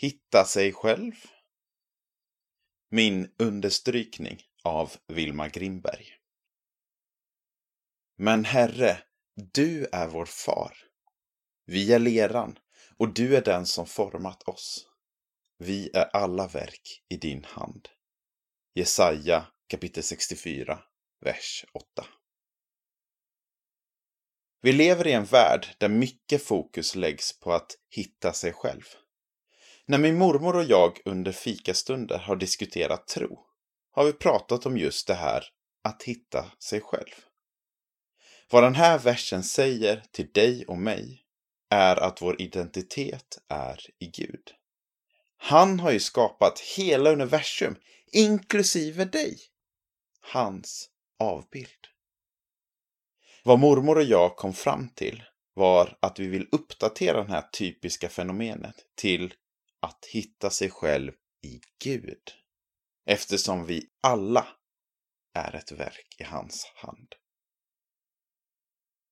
hitta sig själv. Min understrykning av Vilma Grimberg. Men Herre, du är vår far. Vi är leran och du är den som format oss. Vi är alla verk i din hand. Jesaja kapitel 64, vers 8. Vi lever i en värld där mycket fokus läggs på att hitta sig själv. När min mormor och jag under fikastunder har diskuterat tro har vi pratat om just det här att hitta sig själv. Vad den här versen säger till dig och mig är att vår identitet är i Gud. Han har ju skapat hela universum, inklusive dig. Hans avbild. Vad mormor och jag kom fram till var att vi vill uppdatera det här typiska fenomenet till att hitta sig själv i Gud. Eftersom vi alla är ett verk i hans hand.